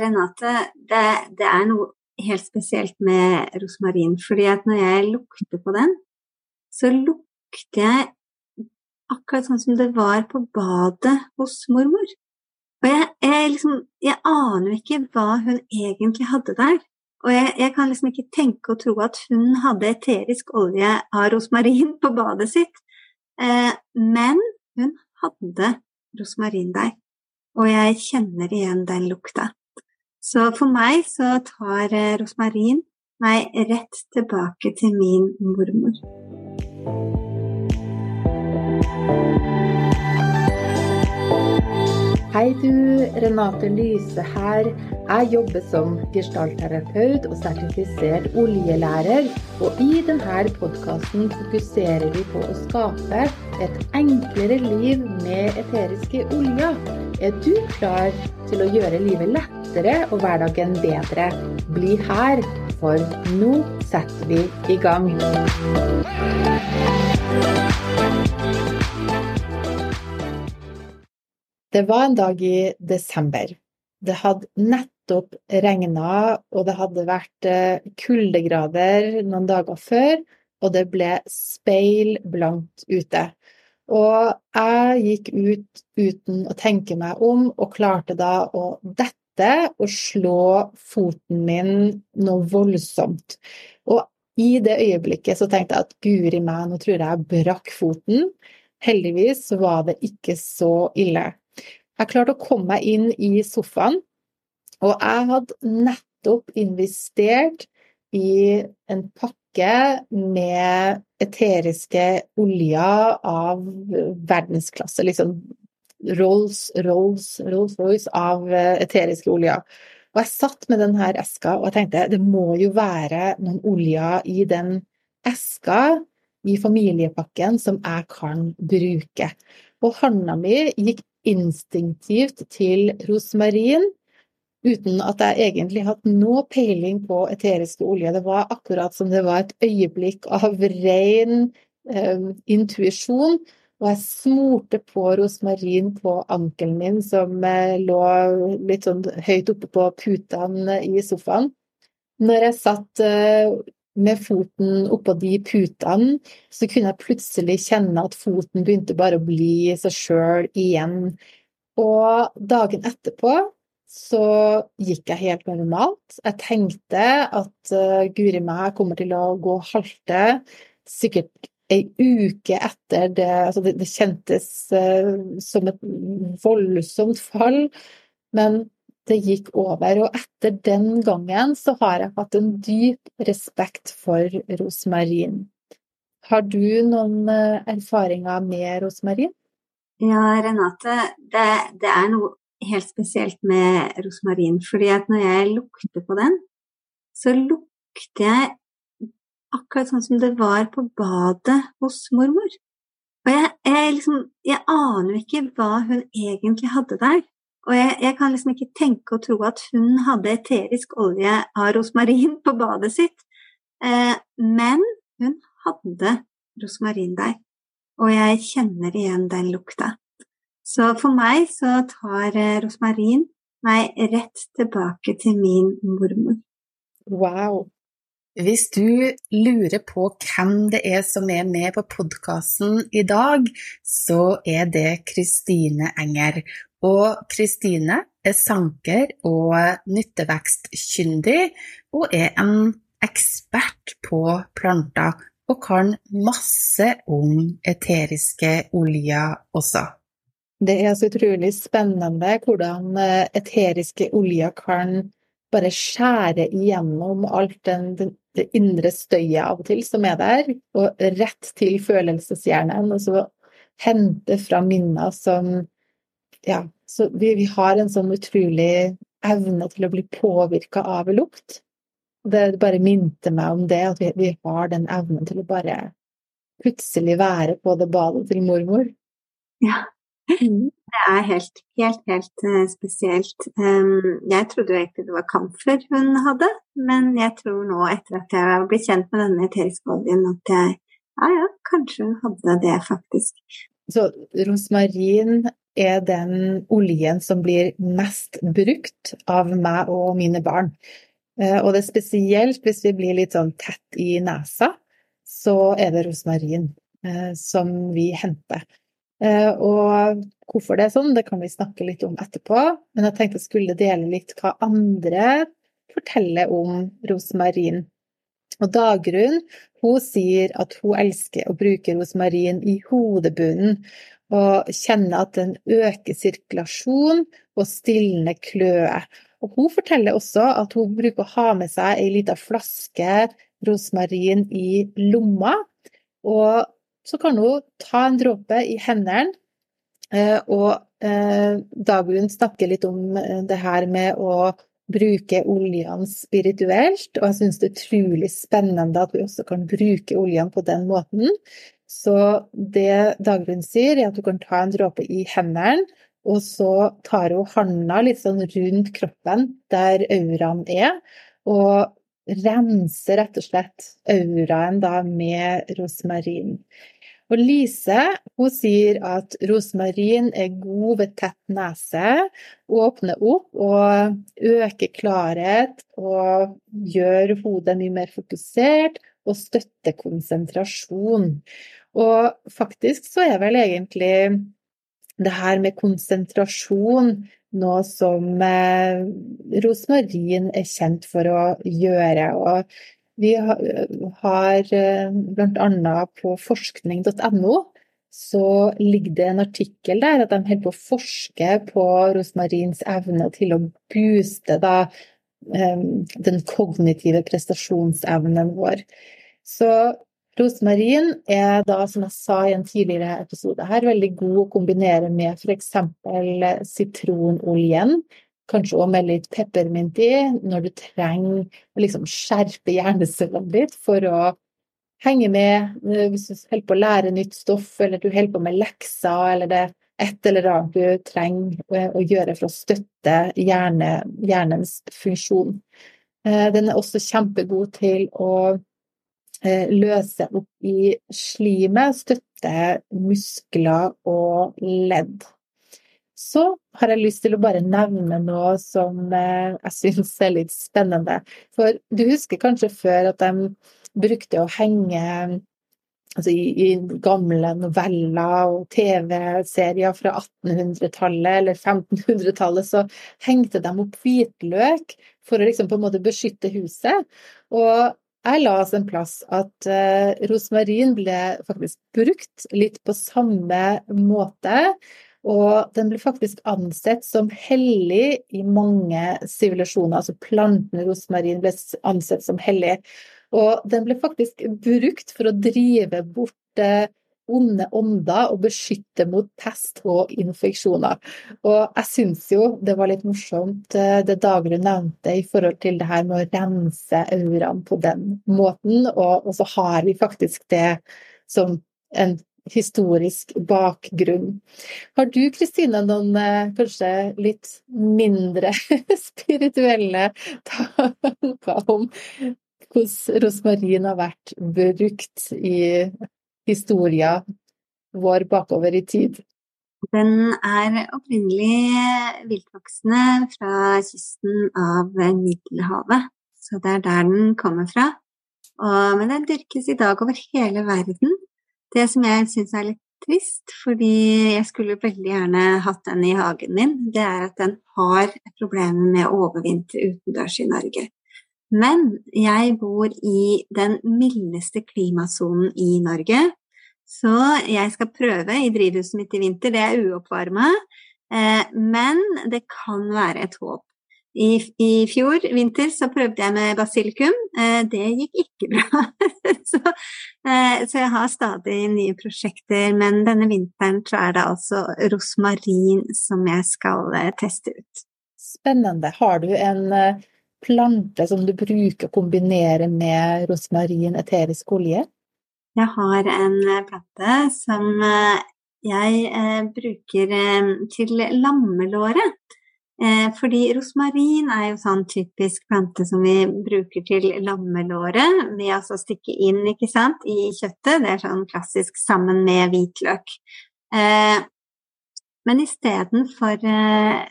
Renate, det, det er noe helt spesielt med rosmarin. fordi at når jeg lukter på den, så lukter jeg akkurat sånn som det var på badet hos mormor. Og jeg, jeg, liksom, jeg aner ikke hva hun egentlig hadde der. Og jeg, jeg, kan liksom ikke tenke og tro at hun hadde eterisk olje av rosmarin på badet sitt. Eh, men hun hadde rosmarin der. Og jeg kjenner igjen den lukta. Så for meg så tar eh, rosmarin meg rett tilbake til min mormor. Hei du, Renate Lyse her. Jeg jobber som gestaltterapeut og sertifisert oljelærer. Og i denne podkasten fokuserer vi på å skape et enklere liv med eteriske oljer. Er du klar til å gjøre livet lettere og hverdagen bedre? Bli her, for nå setter vi i gang. Det var en dag i desember. Det hadde nettopp regna, og det hadde vært eh, kuldegrader noen dager før, og det ble speilblankt ute. Og jeg gikk ut uten å tenke meg om, og klarte da å dette og slå foten min noe voldsomt. Og i det øyeblikket så tenkte jeg at guri meg, nå tror jeg jeg brakk foten. Heldigvis var det ikke så ille. Jeg klarte å komme meg inn i sofaen, og jeg hadde nettopp investert i en pakke med eteriske oljer av verdensklasse. Liksom Rolls, Rolls, Rolls Royce av eteriske oljer. Og jeg satt med denne eska og jeg tenkte det må jo være noen oljer i den eska i familiepakken som jeg kan bruke. Og hånda mi gikk instinktivt til rosmarin, uten at jeg egentlig hadde noe peiling på eteriske olje. Det var akkurat som det var et øyeblikk av ren eh, intuisjon. Og jeg smurte på rosmarin på ankelen min, som eh, lå litt sånn høyt oppe på putene i sofaen. Når jeg satt eh, med foten oppå de putene, så kunne jeg plutselig kjenne at foten begynte bare å bli seg sjøl igjen. Og dagen etterpå så gikk jeg helt normalt. Jeg tenkte at uh, guri meg, kommer til å gå halte sikkert ei uke etter det Altså, det, det kjentes uh, som et voldsomt fall, men det gikk over. Og etter den gangen så har jeg hatt en dyp respekt for rosmarin. Har du noen eh, erfaringer med rosmarin? Ja, Renate, det, det er noe helt spesielt med rosmarin. fordi at når jeg lukter på den, så lukter jeg akkurat sånn som det var på badet hos mormor. Og jeg, jeg, liksom, jeg aner ikke hva hun egentlig hadde der. Og jeg, jeg, kan liksom ikke tenke og tro at hun hadde eterisk olje av rosmarin på badet sitt. Eh, men hun hadde rosmarin der, og jeg kjenner igjen den lukta. Så for meg så tar eh, rosmarin meg rett tilbake til min mormor. Wow. Hvis du lurer på hvem det er som er med på podkasten i dag, så er det Kristine Enger. Og Kristine er sanker og nyttevekstkyndig, og er en ekspert på planter, og kan masse om eteriske oljer også. Det er så utrolig spennende hvordan eh, eteriske oljer kan bare skjære igjennom alt den, det indre støyet av og til som er der, og rett til følelseshjernen, og så hente fra minner som ja, så vi, vi, har en sånn utrolig evne til å bli påvirka av lukt. Det bare minte meg om det, at vi, vi, har den evnen til å bare plutselig være på det badet til mormor. Ja. Mm. Det er helt, helt, helt uh, spesielt. Jeg trodde jo egentlig det var kamfer hun hadde, men jeg tror nå, etter at jeg har blitt kjent med denne eteriske oljen, at jeg ja, ja, kanskje hun hadde det, faktisk. Så rosmarin er den oljen som blir mest brukt av meg og mine barn. Eh, og det er spesielt hvis vi blir litt sånn tett i nesa, så er det rosmarin eh, som vi henter. Eh, og hvorfor det er sånn, det kan vi snakke litt om etterpå, men jeg tenkte jeg skulle dele litt hva andre forteller om rosmarin. Og Dagrun hun sier at hun elsker å bruke rosmarin i hodebunnen, og kjenner at den øker sirkulasjon og stilner kløe. Og hun forteller også at hun bruker å ha med seg ei lita flaske rosmarin i lomma, og så kan hun ta en dråpe i hendene. Eh, og eh, Dagrun snakker litt om eh, det her med å bruke oljene spirituelt, og jeg syns det er utrolig spennende at vi også kan bruke oljene på den måten. Så det Dagrun sier, er at du kan ta en dråpe i hendene, og så tar hun handa litt sånn rundt kroppen der auraen er, og renser rett og slett auraen da med rosmarin. Og Lise hun sier at rosmarin er god ved tett nese, åpner opp og øker klarhet og gjør hodet mye mer fokusert og støtter konsentrasjon. Og faktisk så er vel egentlig det her med konsentrasjon noe som eh, rosmarin er kjent for å gjøre. Og vi har har bl.a. på forskning.no så ligger det en artikkel der at de holder på å forske på rosmarins evne til å booste da, eh, den kognitive prestasjonsevnen vår. Så rosmarin er da, som jeg sa i en tidligere episode her, veldig god å kombinere med f.eks. sitronoljen, Kanskje òg med litt peppermint i, når du trenger å liksom skjerpe hjernecellene litt for å henge med eh, hvis du holder på å lære nytt stoff, eller du holder på med lekser, eller det et eller annet du trenger eh, å gjøre for å støtte hjerne, hjernens funksjon. Eh, den er også kjempegod til å løse opp i slimet, støtte muskler og ledd. Så har jeg lyst til å bare nevne noe som eh, jeg syns er litt spennende. For du husker kanskje før at de brukte å henge altså i, i, gamle noveller og TV-serier fra 1800-tallet eller 1500-tallet, så hengte de opp hvitløk for å liksom på en måte beskytte huset. Og jeg la oss en plass at uh, rosmarin ble faktisk brukt litt på samme måte. Og den ble faktisk ansett som hellig i mange sivilisasjoner. Altså planten rosmarin ble ansett som hellig. Og den ble faktisk brukt for å drive bort eh, onde ånder og beskytte mot pest og infeksjoner. Og jeg syns jo det var litt morsomt eh, det Dagrun nevnte i forhold til det her med å rense auraen på den måten, og, og så har vi faktisk det som en historisk bakgrunn. Har du Kristine noen eh, kanskje litt mindre spirituelle tanker om hvordan rosmarin har vært brukt i historia vår bakover i tid? Den er opprinnelig viltvoksende fra kysten av Middelhavet, så det er der den kommer fra. Og, men den dyrkes i dag over hele verden. Det som jeg syns er litt trist, fordi jeg skulle veldig gjerne hatt den i hagen min, det er at den har problemer med å overvintre utendørs i Norge. Men jeg bor i den mildeste klimasonen i Norge, så jeg skal prøve i drivhuset mitt i vinter. Det er uoppvarma, eh, men det kan være et håp. I, fjor vinter så prøvde jeg med basilikum. Eh, det gikk ikke bra. så, eh, så, jeg har stadig nye prosjekter, men denne vinteren så er det altså rosmarin som jeg skal teste ut. Spennende. Har du en plante som du bruker å kombinere med rosmarin eterisk olje? Jeg har en eh, plante som eh, jeg bruker til lammelåret. Eh, fordi rosmarin er jo sånn typisk plante som vi bruker til lammelåret ved altså å stikke inn sant, i kjøttet. Det er sånn klassisk sammen med hvitløk. Eh, Men istedenfor eh,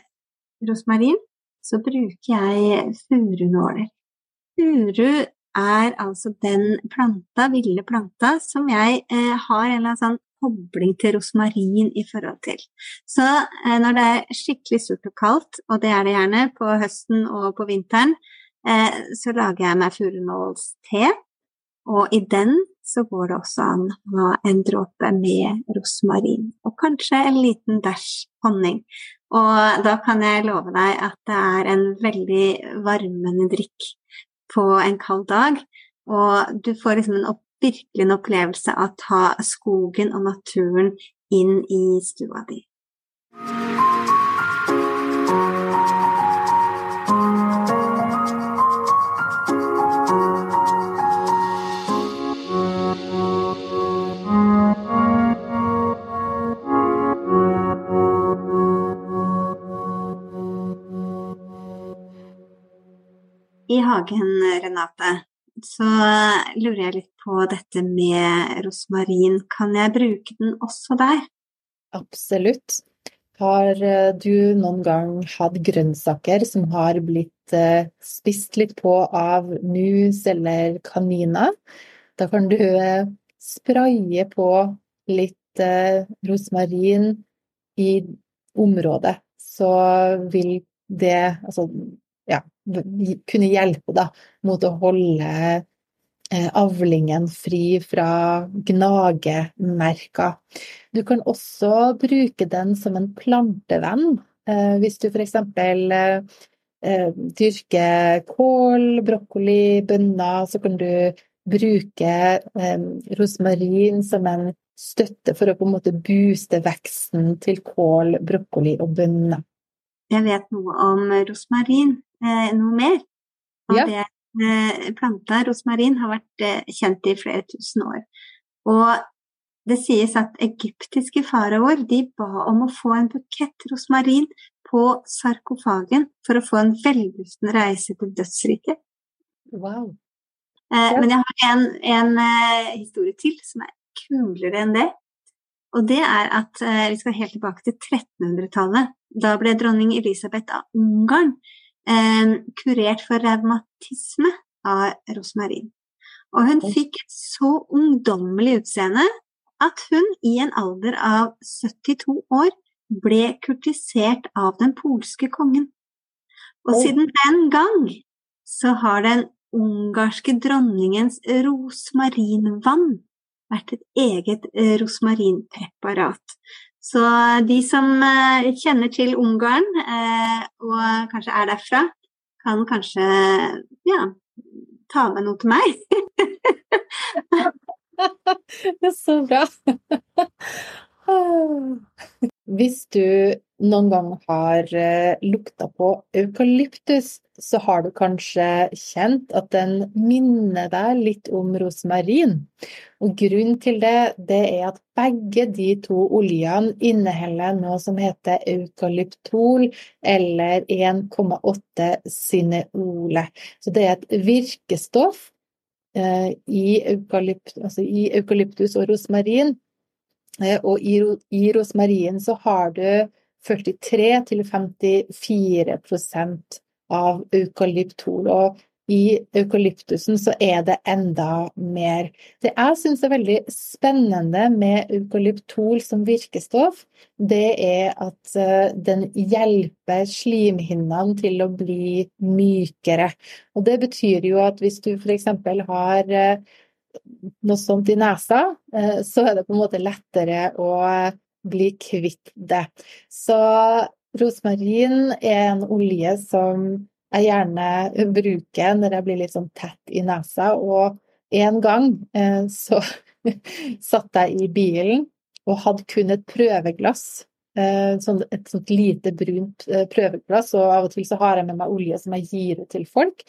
rosmarin, så bruker jeg furunåler. Furu er altså den planta, ville planta, som jeg eh, har en eller annen sånn kobling til rosmarin i forhold til. Så eh, når det er skikkelig surt og kaldt, og det er det gjerne på høsten og på vinteren, eh, så lager jeg meg furunålste. Og i den så går det også an å ha en dråpe med rosmarin, og kanskje en liten dæsj honning. Og da kan jeg love deg at det er en veldig varmende drikk på en kald dag. Og du får liksom en opp, virkelig en opplevelse av å ta skogen og naturen inn i stua di. I hagen, Renate, så lurer jeg litt på dette med rosmarin. Kan jeg bruke den også der? Absolutt. Har eh, du noen gang hatt grønnsaker som har blitt eh, spist litt på av mus eller kaniner? Da kan du eh, spraye på litt rosmarin i området, så vil det Altså kunne hjelpe da, mot å holde eh, avlingen fri fra gnagemerker. Du kan også bruke den som en plantevenn. Eh, hvis du f.eks. Eh, dyrker kål, brokkoli, bønner, så kan du bruke rosmarin som en støtte for å på en måte booste veksten til kål, brokkoli og bønner. Jeg vet noe om rosmarin noe mer. Og ja. det eh, planta rosmarin har vært eh, kjent i flere tusen år. Og det sies at egyptiske faraoer de ba om å få en bukett rosmarin på sarkofagen for å få en vellysten reise til dødsriket. Wow. Eh, men jeg har en, en historie til som er kulere enn det. Og det er at vi skal helt tilbake til 1300-tallet. Da ble dronning Elisabeth av Ungarn eh, kurert for revmatisme av rosmarin. Og hun fikk et så ungdommelig utseende at hun i en alder av 72 år ble kurtisert av den polske kongen. Og siden den gang så har den ungarske dronningens rosmarinvann vært et eget rosmarinpreparat. Så de som eh, kjenner til Ungarn, eh, og kanskje er derfra, kan kanskje ja, ta med noe til meg. det er så bra. Hvis du noen gang har eh, lukta på eukalyptus, så har du kanskje kjent at den minner deg litt om rosmarin. Og grunnen til det, det er at begge de to oljene inneholder noe som heter eukalyptol, eller 1,8 cineole. Så det er et virkestoff eh, i, eukalypt, altså i eukalyptus og rosmarin. Eh, og i, rosmarien så har du 43-54% av eukalyptol. Og i eukalyptusen så er det enda mer. Det jeg syns er veldig spennende med eukalyptol som virkestoff, det er at eh, den hjelper slimhinnene til å bli mykere. Og det betyr jo at hvis du f.eks. har eh, noe sånt i nesa, eh, så er det på en måte lettere å bli kvitt det. Så rosmarin er en olje som jeg gjerne bruker når jeg blir litt sånn tett i nesa. Og en gang eh, så satt jeg i bilen og hadde kun et prøveglass. Eh, sånn, et sånt lite brunt prøveglass, og av og til så har jeg med meg olje som jeg gir ut til folk.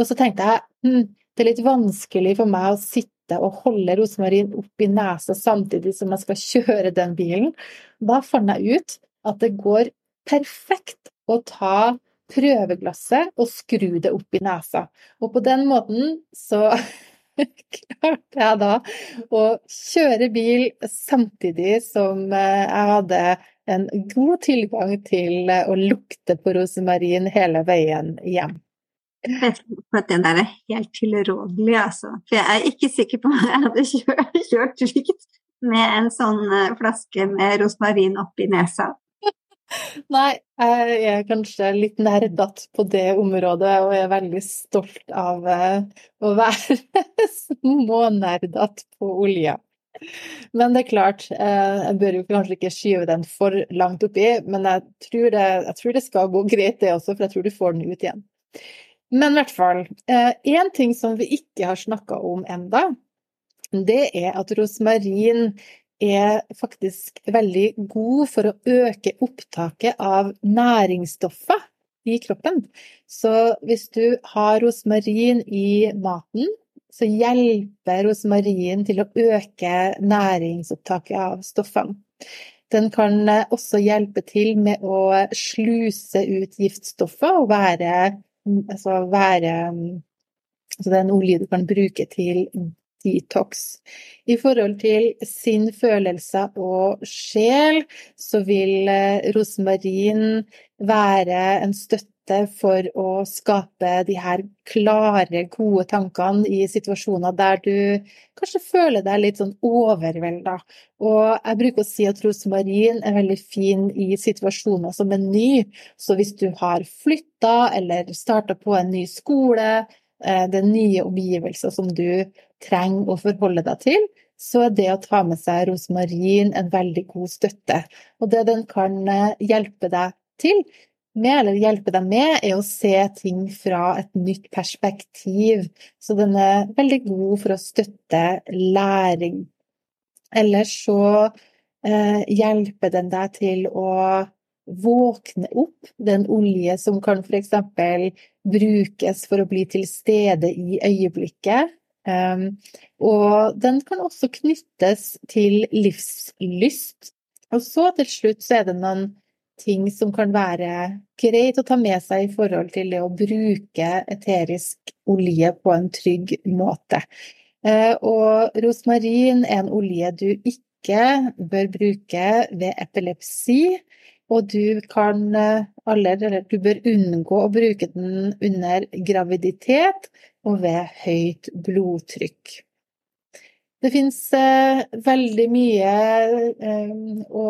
Og så tenkte jeg hm, det er litt vanskelig for meg å sitte og holde rosmarin opp i nesa samtidig som jeg skal kjøre den bilen. Da fant jeg ut at det går perfekt å ta prøveglasset og skru det opp i nesa. Og på den måten så klarte jeg da å kjøre bil samtidig som jeg hadde en god tilgang til å lukte på rosmarin hele veien hjem. At den der er helt tilrådelig, altså. For jeg er ikke sikker på om jeg hadde kjørt, kjørt trygt med en sånn eh, flaske med rosmarin oppi nesa. Nei, jeg er kanskje litt nerdete på det området, og jeg er veldig stolt av eh, å være smånerdete på olja. Men det er klart, eh, jeg bør jo kanskje ikke skyve den for langt oppi, men jeg tror det, jeg tror det skal gå greit, det også, for jeg tror du får den ut igjen. Men i hvert fall, én eh, ting som vi ikke har snakka om enda, det er at rosmarin er faktisk veldig god for å øke opptaket av næringsstoffer i kroppen. Så hvis du har rosmarin i maten, så hjelper rosmarin til å øke næringsopptaket av stoffene. Den kan eh, også hjelpe til med å sluse ut giftstoffer og være, altså være altså det er en olje du kan bruke til detox. I forhold til sin følelse og sjel, så vil eh, rosmarin være en støtte for å skape de her klare, gode tankene i situasjoner der du kanskje føler deg litt sånn overvelda. Og jeg bruker å si at rosmarin er veldig fin i situasjoner som er ny. Så hvis du har flytta eller starta på en ny skole, eh, det er nye omgivelser som du trenger å forholde deg til, så er det å ta med seg rosmarin en veldig god støtte. Og det den kan eh, hjelpe deg til, med, eller hjelpe deg med, er å se ting fra et nytt perspektiv. Så den er veldig god for å støtte læring. Ellers så eh, hjelper den deg til å våkne opp. Det er en olje som kan f.eks. brukes for å bli til stede i øyeblikket. Um, og den kan også knyttes til livslyst. Og så til slutt så er det noen ting som kan være greit å ta med seg i forhold til det å bruke eterisk olje på en trygg måte. Eh, og rosmarin er en olje du ikke bør bruke ved epilepsi. Og du kan eller du bør unngå å bruke den under graviditet og ved høyt blodtrykk. Det fins eh, veldig mye eh, å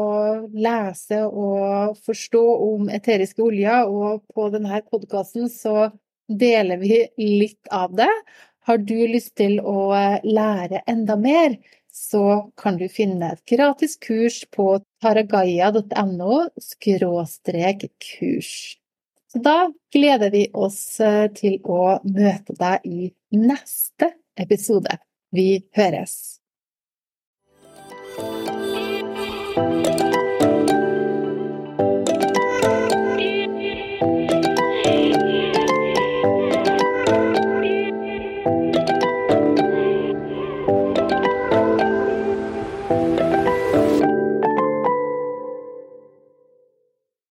lese og forstå om eteriske oljer, og på denne podkasten så deler vi litt av det. Har du lyst til å lære enda mer, så kan du finne et gratis kurs på taragaya.no kurs. Så da gleder vi oss eh, til å møte deg i neste episode. Vi høres!